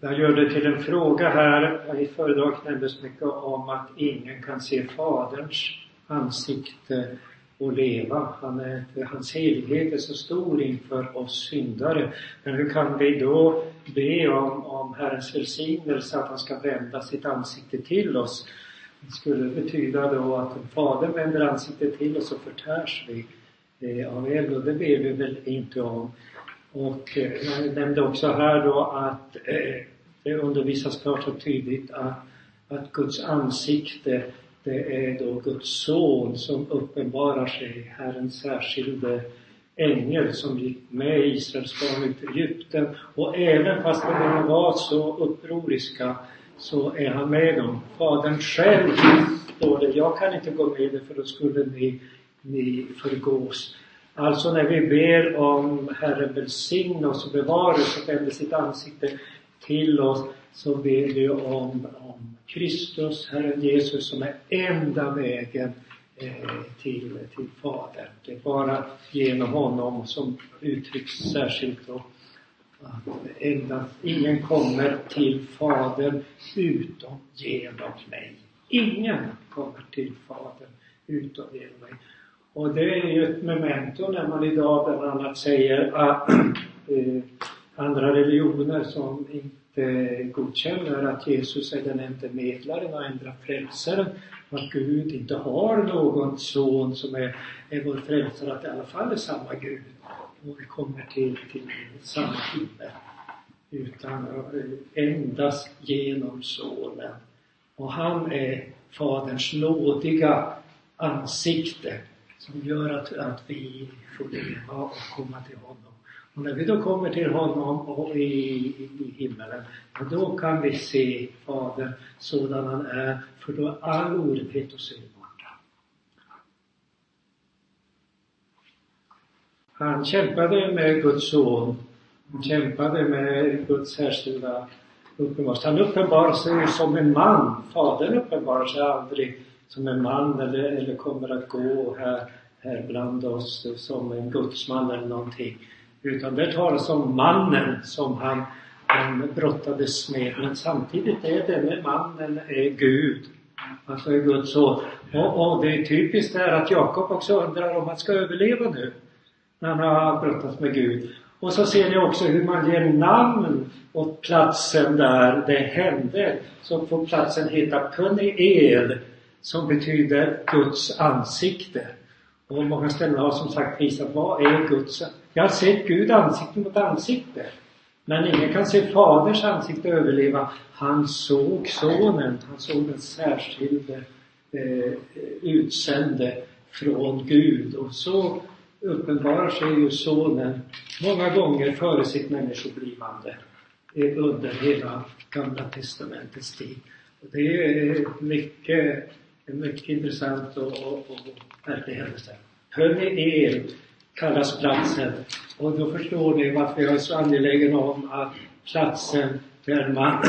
Jag gör det till en fråga här. I föredraget nämndes mycket om att ingen kan se Faderns ansikte och leva. Han är, hans helighet är så stor inför oss syndare. Men hur kan vi då be om, om Herrens välsignelse att han ska vända sitt ansikte till oss? Det skulle betyda då att om Fadern vänder ansiktet till oss så förtärs vi eh, av eld och det ber vi väl inte om. Och eh, jag nämnde också här då att eh, det undervisas klart och tydligt att, att Guds ansikte det är då Guds son som uppenbarar sig, Herrens särskilde ängel som gick med Israels barn ut i Egypten. Och även fast de var så upproriska så är han med dem. Fadern själv, står det, jag kan inte gå med er för då skulle ni, ni förgås. Alltså när vi ber om Herren välsigna oss och bevara oss och vänder sitt ansikte till oss så ber vi om, om Kristus, Herren Jesus som är enda vägen eh, till, till Fadern. Det är bara genom honom som uttrycks särskilt då att endast, ingen kommer till Fadern utom genom mig. Ingen kommer till Fadern utom genom mig. Och det är ju ett memento när man idag bland annat säger att eh, andra religioner som inte godkänner att Jesus är den enda medlaren och enda frälsaren och att Gud inte har någon son som är, är vår frälsare, att det i alla fall är samma Gud och vi kommer till, till samma himmel. Utan eh, endast genom Sonen. Och han är Faderns nådiga ansikte som gör att, att vi får leva och komma till honom. Och när vi då kommer till honom och i, i, himmelen, himmelen, då kan vi se Fadern sådan han är, för då är all orätthet och synd borta. Han kämpade med Guds son. Han kämpade med Guds särskilda uppenbarelse. Han uppenbarade sig som en man. Fadern uppenbarade sig aldrig som en man eller, eller kommer att gå här, här bland oss som en gudsman eller någonting. Utan det talas om mannen som han, han brottades med. Men samtidigt är denne mannen är Gud. Alltså är Guds son. Och, och det är typiskt det här att Jakob också undrar om han ska överleva nu. När han har brottats med Gud. Och så ser ni också hur man ger namn åt platsen där det hände. Så får platsen heta Puniel som betyder Guds ansikte. Och många ställen har som sagt visat vad är Guds Jag har sett Gud ansikte mot ansikte. Men ingen kan se Faderns ansikte överleva. Han såg Sonen, han såg den särskilde eh, utsände från Gud. Och så uppenbarar sig ju Sonen många gånger före sitt människoblivande eh, under hela Gamla Testamentets tid. Det är mycket en mycket intressant och, och, och märklig händelse. Puniel kallas platsen och då förstår ni varför jag är så angelägen om att platsen där man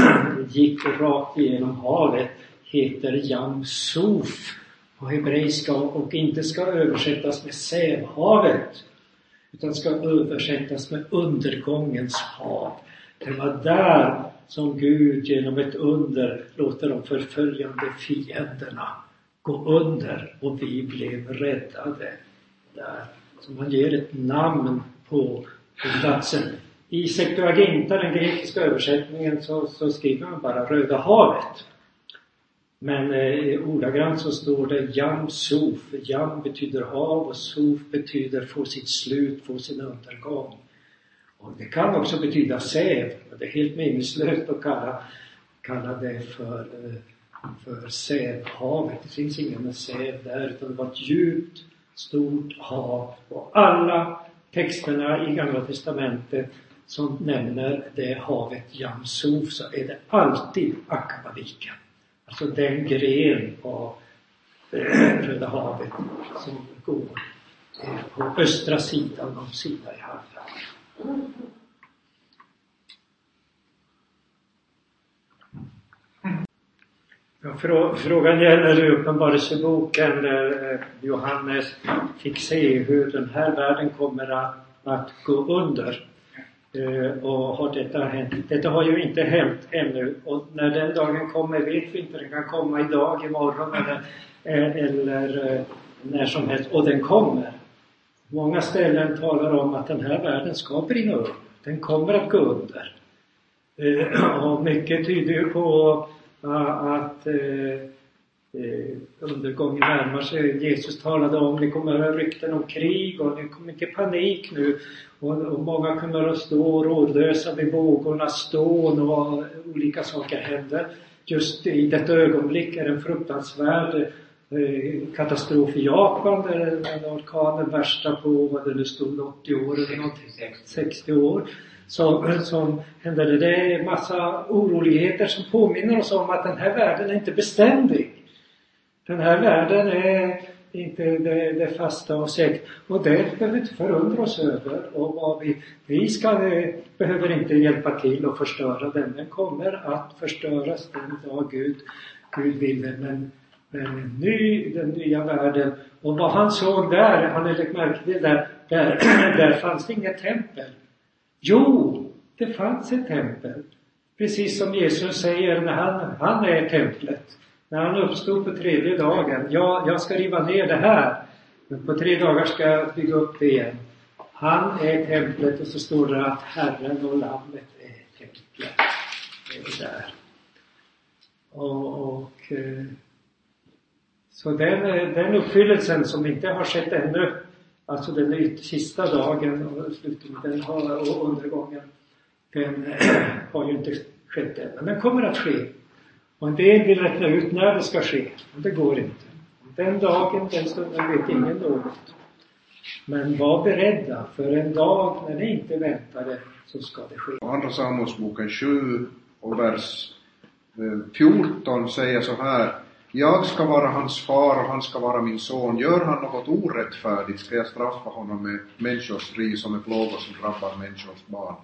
gick rakt igenom havet heter Jamsuf på hebreiska och inte ska översättas med Sävhavet utan ska översättas med undergångens hav. Det var där som Gud genom ett under låter de förföljande fienderna gå under och vi blev räddade där. Så man ger ett namn på, på platsen. I Septuaginta, den grekiska översättningen, så, så skriver man bara Röda havet. Men eh, ordagrant så står det Jam Sof. Jam betyder hav och Sof betyder få sitt slut, få sin undergång. Och det kan också betyda säv. Det är helt meningslöst att kalla, kalla det för eh, för Sävhavet. Det finns ingen säv där utan det var ett djupt, stort hav. Och alla texterna i Gamla Testamentet som nämner det havet Jamsuf så är det alltid Akvaviken. Alltså den gren av eh, Röda havet som går eh, på östra sidan av Sinaihalvön. Ja, frågan gäller Uppenbarelseboken där eh, Johannes fick se hur den här världen kommer att, att gå under. Eh, och har detta hänt? Detta har ju inte hänt ännu och när den dagen kommer vet vi inte. Den kan komma idag, imorgon eller, eh, eller eh, när som helst. Och den kommer. Många ställen talar om att den här världen ska brinna upp. Den kommer att gå under. Eh, och mycket tyder ju på att eh, eh, undergången närmar sig. Jesus talade om, ni kommer att höra rykten om krig och ni kommer till panik nu. Och, och många kommer att stå rådlösa vid vågornas stån och olika saker händer. Just i detta ögonblick är det en fruktansvärd katastrof i Japan där en orkanen värsta på, vad det nu stod, 80 år eller någonting, 60 år som, som händer. Det är massa oroligheter som påminner oss om att den här världen är inte beständig. Den här världen är inte det, det fasta och säkra. Och det behöver vi inte förundra oss över. Och vad vi, vi ska, behöver inte hjälpa till att förstöra den. Den kommer att förstöras den dag Gud, Gud vill det. Men Eh, ny, den nya världen. Och vad han såg där, han hade lagt märke till där, där, där fanns det inget tempel. Jo, det fanns ett tempel. Precis som Jesus säger när han, han är templet. När han uppstod på tredje dagen, ja, jag ska riva ner det här, men på tre dagar ska jag bygga upp det igen. Han är templet och så står det att Herren och Lammet är templet. Det är där. Och, och eh, så den, eh, den uppfyllelsen som inte har skett ännu, alltså den sista dagen och slutligen och undergången, den har ju inte skett än. Men den kommer att ske. Och en del vill räkna ut när det ska ske, men det går inte. Den dagen, den stunden vet ingen något. Men var beredda, för en dag när ni inte väntade så ska det ske. Andra Samuelsboken 7 och vers eh, 14 säger så här jag ska vara hans far och han ska vara min son. Gör han något orättfärdigt ska jag straffa honom med människors ris och med plågor som drabbar människors barn.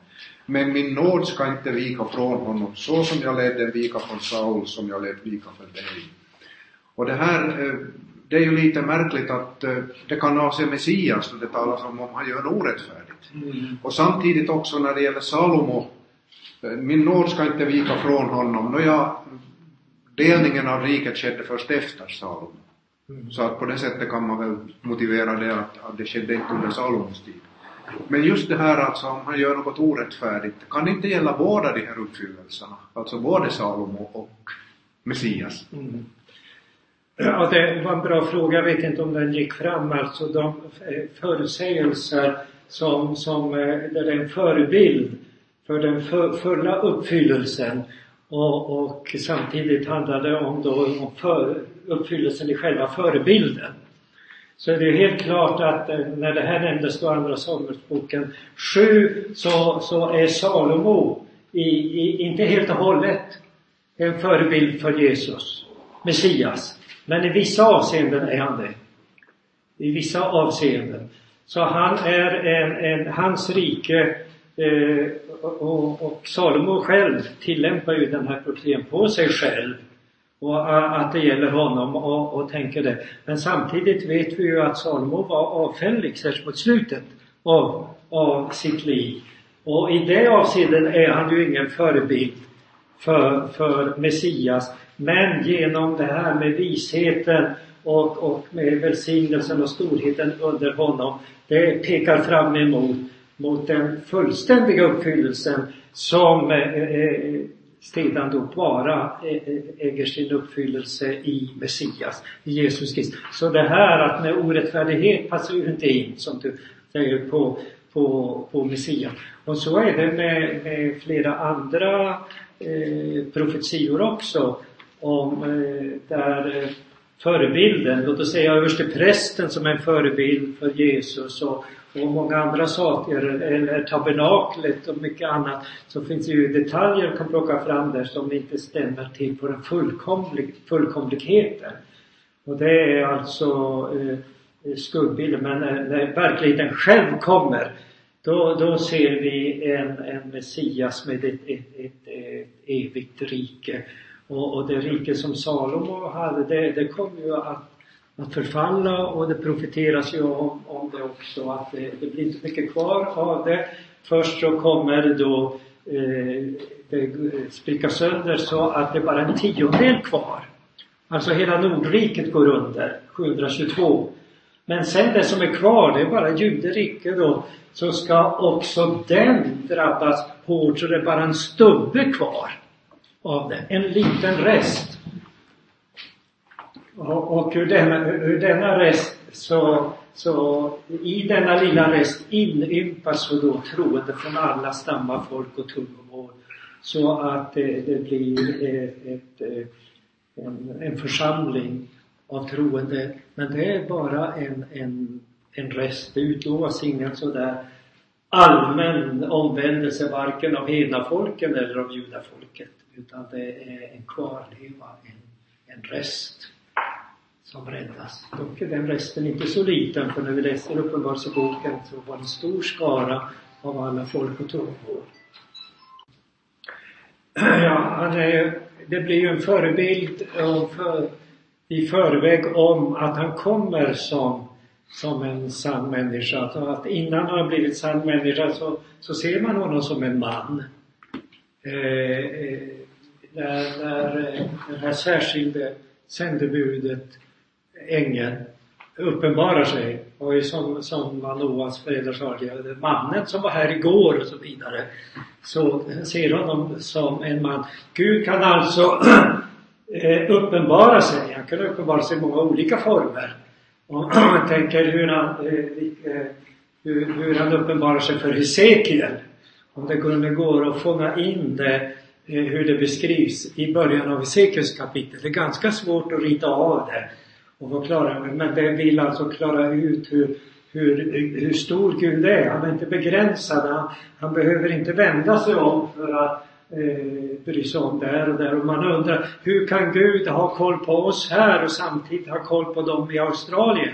Men min nåd ska inte vika från honom, så som jag lät den vika från Saul, som jag lät vika för dig. Och det här, eh, det är ju lite märkligt att eh, det kan avse Messias då det talas om om han gör något orättfärdigt. Mm. Och samtidigt också när det gäller Salomo, eh, min nåd ska inte vika från honom. Nåja, delningen av riket skedde först efter Salomo. Mm. Så att på det sättet kan man väl motivera det att, att det skedde inte under Salomos tid. Men just det här alltså om han gör något orättfärdigt, kan det inte gälla båda de här uppfyllelserna? Alltså både Salomo och Messias? Mm. Ja, det var en bra fråga. Jag vet inte om den gick fram. Alltså de eh, förutsägelser som, som eh, där det är en förebild för den fulla uppfyllelsen och, och samtidigt handlar det om, då, om för, uppfyllelsen i själva förebilden. Så det är helt klart att eh, när det här nämndes då Andra Samuelsboken 7 så, så är Salomo i, i, inte helt och hållet en förebild för Jesus, Messias. Men i vissa avseenden är han det. I vissa avseenden. Så han är en, en hans rike eh, och, och Salomo själv tillämpar ju den här profetian på sig själv och att det gäller honom och, och tänker det. Men samtidigt vet vi ju att Salomo var avfällig, särskilt mot slutet av, av sitt liv. Och i det avseendet är han ju ingen förebild för, för Messias. Men genom det här med visheten och, och med välsignelsen och storheten under honom, det pekar fram emot mot den fullständiga uppfyllelsen som eh, eh, eh sedan då bara eh, äger sin uppfyllelse i Messias, i Jesus Kristus. Så det här att med orättfärdighet passar ju inte in, som du säger, på, på, på Messias. Och så är det med, med flera andra eh, profetior också, om eh, där förebilden, låt oss säga översteprästen som är en förebild för Jesus och, och många andra saker, eller tabernaklet och mycket annat, så finns det ju detaljer man kan plocka fram där som inte stämmer till på den fullkomlig, fullkomligheten. Och det är alltså eh, skuggbilden, men när, när verkligheten själv kommer då, då ser vi en, en Messias med ett, ett, ett, ett evigt rike. Och, och det rike som Salomo hade, det, det kommer ju att att förfalla och det profeteras ju om, om det också att det, det blir inte mycket kvar av det. Först så kommer då eh, det spricka sönder så att det är bara en tiondel kvar. Alltså hela Nordriket går under, 722. Men sen det som är kvar, det är bara juderiket då, så ska också den drabbas hårt så det är bara en stubbe kvar av det. En liten rest. Och, och ur, denna, ur denna rest så, så i denna lilla rest inympas så då troende från alla stammar, folk och tungomål. Så att det, det blir eh, ett, eh, en, en församling av troende. Men det är bara en, en, en rest. Det utlovas ingen sådär allmän omvändelse varken av hela folken eller av judafolket. Utan det är en kvarleva, en, en rest som räddas. Dock är den resten inte så liten för när vi läser Uppenbarelseboken så var det en stor skara av alla folk och tungor. Ja, han är, det blir ju en förebild för, i förväg om att han kommer som, som en sann människa. Så att innan han har blivit sann människa så, så ser man honom som en man. Eh, eh när, när eh, det här särskilda sändebudet, ängeln, uppenbarar sig. Och som, som Noas föräldrar sa, mannen som var här igår och så vidare. Så ser honom som en man. Gud kan alltså eh, uppenbara sig. Han kan uppenbara sig i många olika former. Om man tänker hur han, eh, eh, hur, hur han uppenbarar sig för Hesekiel. Om det kunde gå att fånga in det hur det beskrivs i början av Hesekiels kapitel. Det är ganska svårt att rita av det och förklara men det vill alltså klara ut hur, hur, hur stor Gud är. Han är inte begränsad. Han, han behöver inte vända sig om för att eh, bry sig om där och där. Och man undrar hur kan Gud ha koll på oss här och samtidigt ha koll på dem i Australien?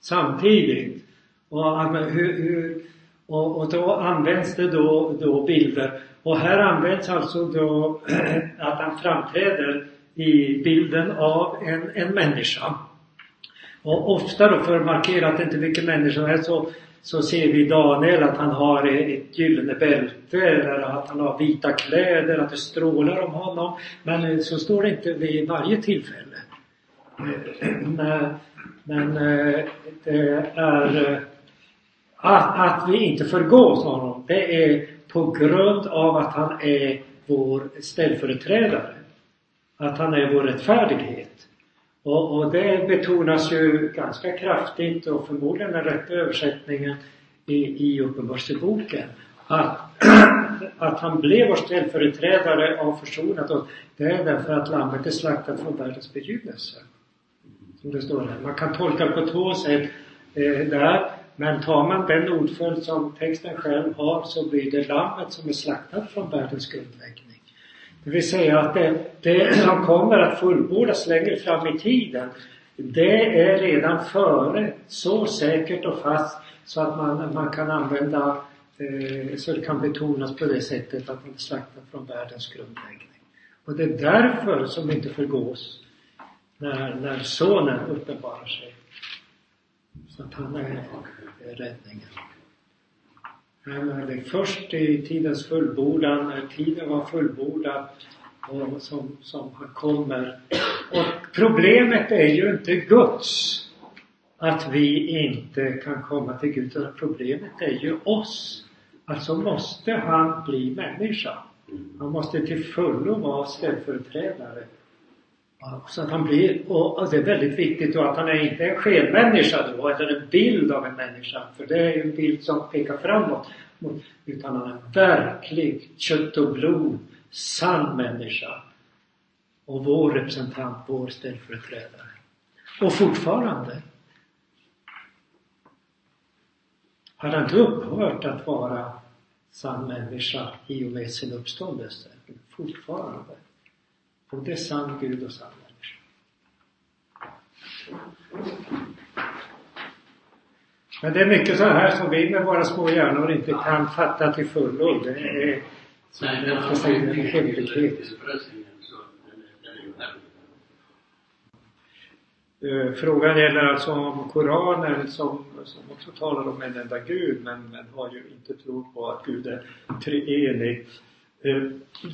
Samtidigt. Och, hur, hur, och, och då används det då, då bilder. Och här används alltså då att han framträder i bilden av en, en människa. Och ofta då för att markera att det inte är vilken människa som helst så, så ser vi Daniel att han har ett gyllene bälte eller att han har vita kläder, att det strålar om honom. Men eh, så står det inte vid varje tillfälle. Eh, men, eh, men det är att, att vi inte förgås honom, det är på grund av att han är vår ställföreträdare. Att han är vår rättfärdighet. Och, och det betonas ju ganska kraftigt och förmodligen den rätta översättningen i, i Uppenbarelseboken. Att, att han blev vår ställföreträdare av försonat oss. Det är därför att lammet är slaktat från världens begynnelse. Som det står här. Man kan tolka på två sätt eh, där. Men tar man den ordföljd som texten själv har så blir det lammet som är slaktat från världens grundläggning. Det vill säga att det, det som kommer att fullbordas längre fram i tiden det är redan före så säkert och fast så att man, man kan använda eh, så det kan betonas på det sättet att man är slaktad från världens grundläggning. Och det är därför som det inte förgås när, när sonen uppenbarar sig. Så att han är räddningen. Men eh, det är först i tidens fullbordan, när tiden var fullbordad, och som, som han kommer. Och problemet är ju inte Guds, att vi inte kan komma till Gud, utan problemet är ju oss. Alltså måste han bli människa. Han måste till fullo vara ställföreträdare så att han blir, och det är väldigt viktigt då att han är inte en skenmänniska då, eller en bild av en människa. För det är ju en bild som pekar framåt. Utan han är en verklig kött och blod, sann människa. Och vår representant, vår ställföreträdare. Och fortfarande. Har han inte upphört att vara sann människa i och med sin uppståndelse. Fortfarande. Både sann Gud och sann människa. Men det är mycket så här som vi med våra små hjärnor inte kan fatta till fullo. Det är som jag ofta säger, en hemlighet. Eh, frågan gäller alltså om Koranen som, som också talar om en enda Gud men, men har ju inte tro på att Gud är treenig. Eh,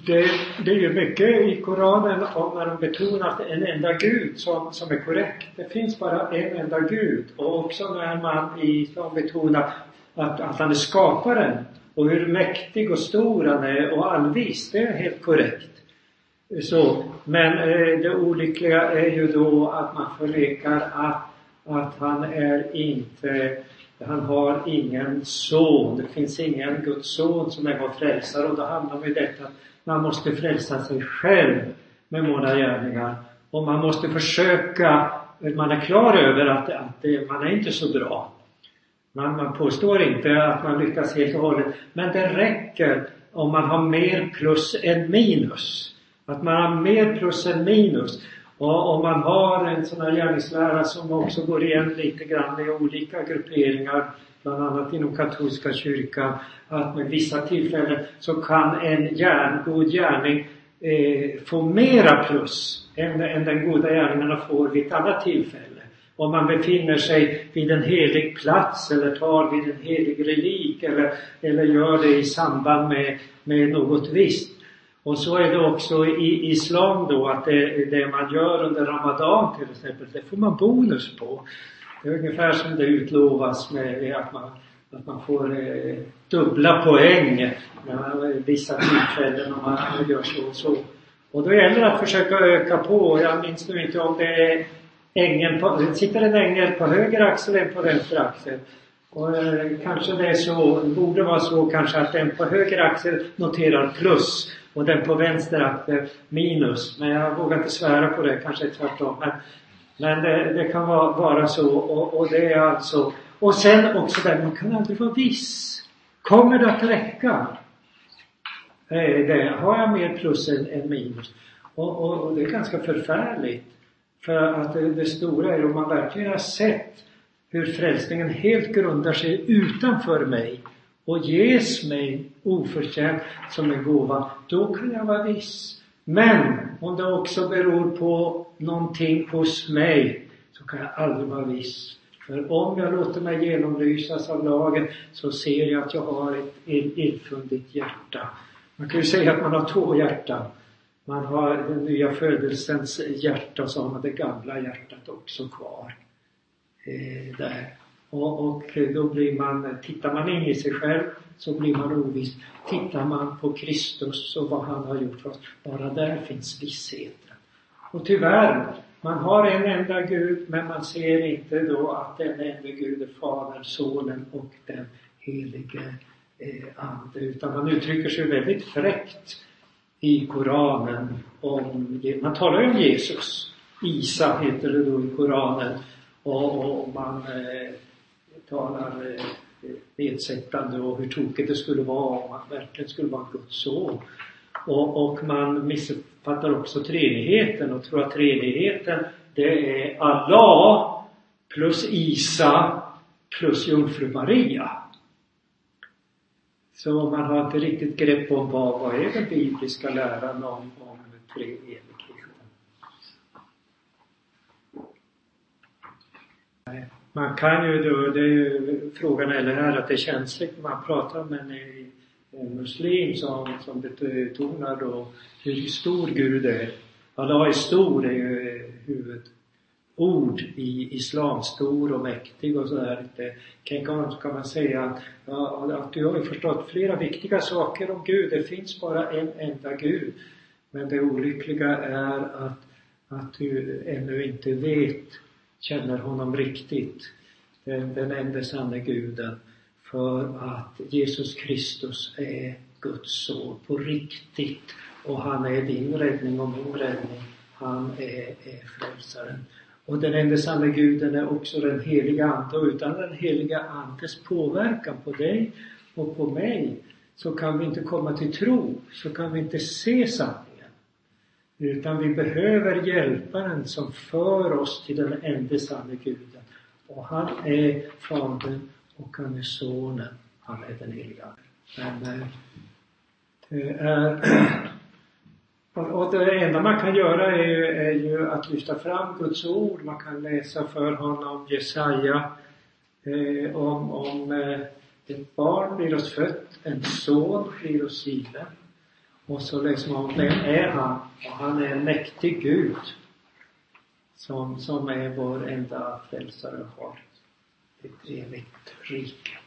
det, det är ju mycket i Koranen om när de betonar att det är en enda Gud som, som är korrekt. Det finns bara en enda Gud. Och också när man i islam betonar att, att han är skaparen och hur mäktig och stor han är och allvis. Det är helt korrekt. Så, men eh, det olyckliga är ju då att man förnekar att, att han är inte han har ingen son. Det finns ingen Guds son som är vår frälsare och då handlar det om detta att man måste frälsa sig själv med våra gärningar. Och man måste försöka, man är klar över att, att det, man är inte så bra. Man, man påstår inte att man lyckas helt och hållet. Men det räcker om man har mer plus än minus. Att man har mer plus än minus. Och om man har en sån här gärningslära som också går igen lite grann i olika grupperingar, bland annat inom katolska kyrkan, att med vissa tillfällen så kan en gärn, god gärning eh, få mera plus än, än den goda gärningarna får vid ett annat tillfälle. Om man befinner sig vid en helig plats eller tar vid en helig relik eller, eller gör det i samband med, med något visst. Och så är det också i Islam då att det, det man gör under Ramadan till exempel, det får man bonus på. Det är ungefär som det utlovas med att man, att man får eh, dubbla poäng vid eh, vissa tillfällen om man gör så och så. Och då gäller det att försöka öka på. Jag minns nu inte om det är ängeln på, det sitter en ängel på höger axel eller en på vänster axel. Och eh, kanske det är så, det borde vara så kanske att den på höger axel noterar plus och den på vänster axel eh, minus. Men jag vågar inte svära på det, kanske tvärtom. Men, men det, det kan vara, vara så och, och, det är alltså och sen också där, man kan aldrig vara viss. Kommer det att räcka? Eh, det, har jag mer plus än, än minus? Och, och, och, det är ganska förfärligt. För att det, det stora är om man verkligen har sett hur frälsningen helt grundar sig utanför mig och ges mig oförtjänt som en gåva, då kan jag vara viss. Men om det också beror på någonting hos mig så kan jag aldrig vara viss. För om jag låter mig genomlysas av lagen så ser jag att jag har ett infundigt hjärta. Man kan ju säga att man har två hjärtan. Man har den nya födelsens hjärta och så har man det gamla hjärtat också kvar. Eh, där. Och, och då blir man, tittar man in i sig själv så blir man oviss. Tittar man på Kristus och vad han har gjort för oss, bara där finns vissheten. Och tyvärr, man har en enda Gud men man ser inte då att den enda Gud är Fadern, Sonen och den helige eh, Ande. Utan man uttrycker sig väldigt fräckt i Koranen om, man talar ju om Jesus. Isa heter det då i Koranen. Och, och man eh, talar eh, nedsättande och hur tokigt det skulle vara om han verkligen skulle vara Guds son. Och, och man missuppfattar också treenigheten och tror att treenigheten det är Allah plus Isa plus jungfru Maria. Så man har inte riktigt grepp om vad, vad är den bibliska läran om, om treenigheten. Man kan ju då, det är ju frågan eller här att det är känsligt när man pratar med en, en muslim som, som betonar då hur stor Gud är. Allah är stor, är ju huvudord i islam, stor och mäktig och sådär. Kan, kan man säga att, att du har ju förstått flera viktiga saker om Gud. Det finns bara en enda Gud. Men det olyckliga är att, att du ännu inte vet känner honom riktigt, den, den enda sanne guden, för att Jesus Kristus är Guds son på riktigt och han är din räddning och min räddning. Han är, är frälsaren. Och den enda sanne guden är också den heliga Ande och utan den heliga Andes påverkan på dig och på mig så kan vi inte komma till tro, så kan vi inte se sanningen. Utan vi behöver hjälparen som för oss till den enda sanne guden. Och han är Fadern och han är Sonen. Han är den heliga Men det är och det enda man kan göra är ju, är ju att lyfta fram Guds ord. Man kan läsa för honom Jesaja eh, om, om eh, ett barn blir oss fött, en son blir oss given. Och så liksom om vem är han? Och han är en mäktig Gud. Som, som är vår enda frälsare och har ett evigt rike.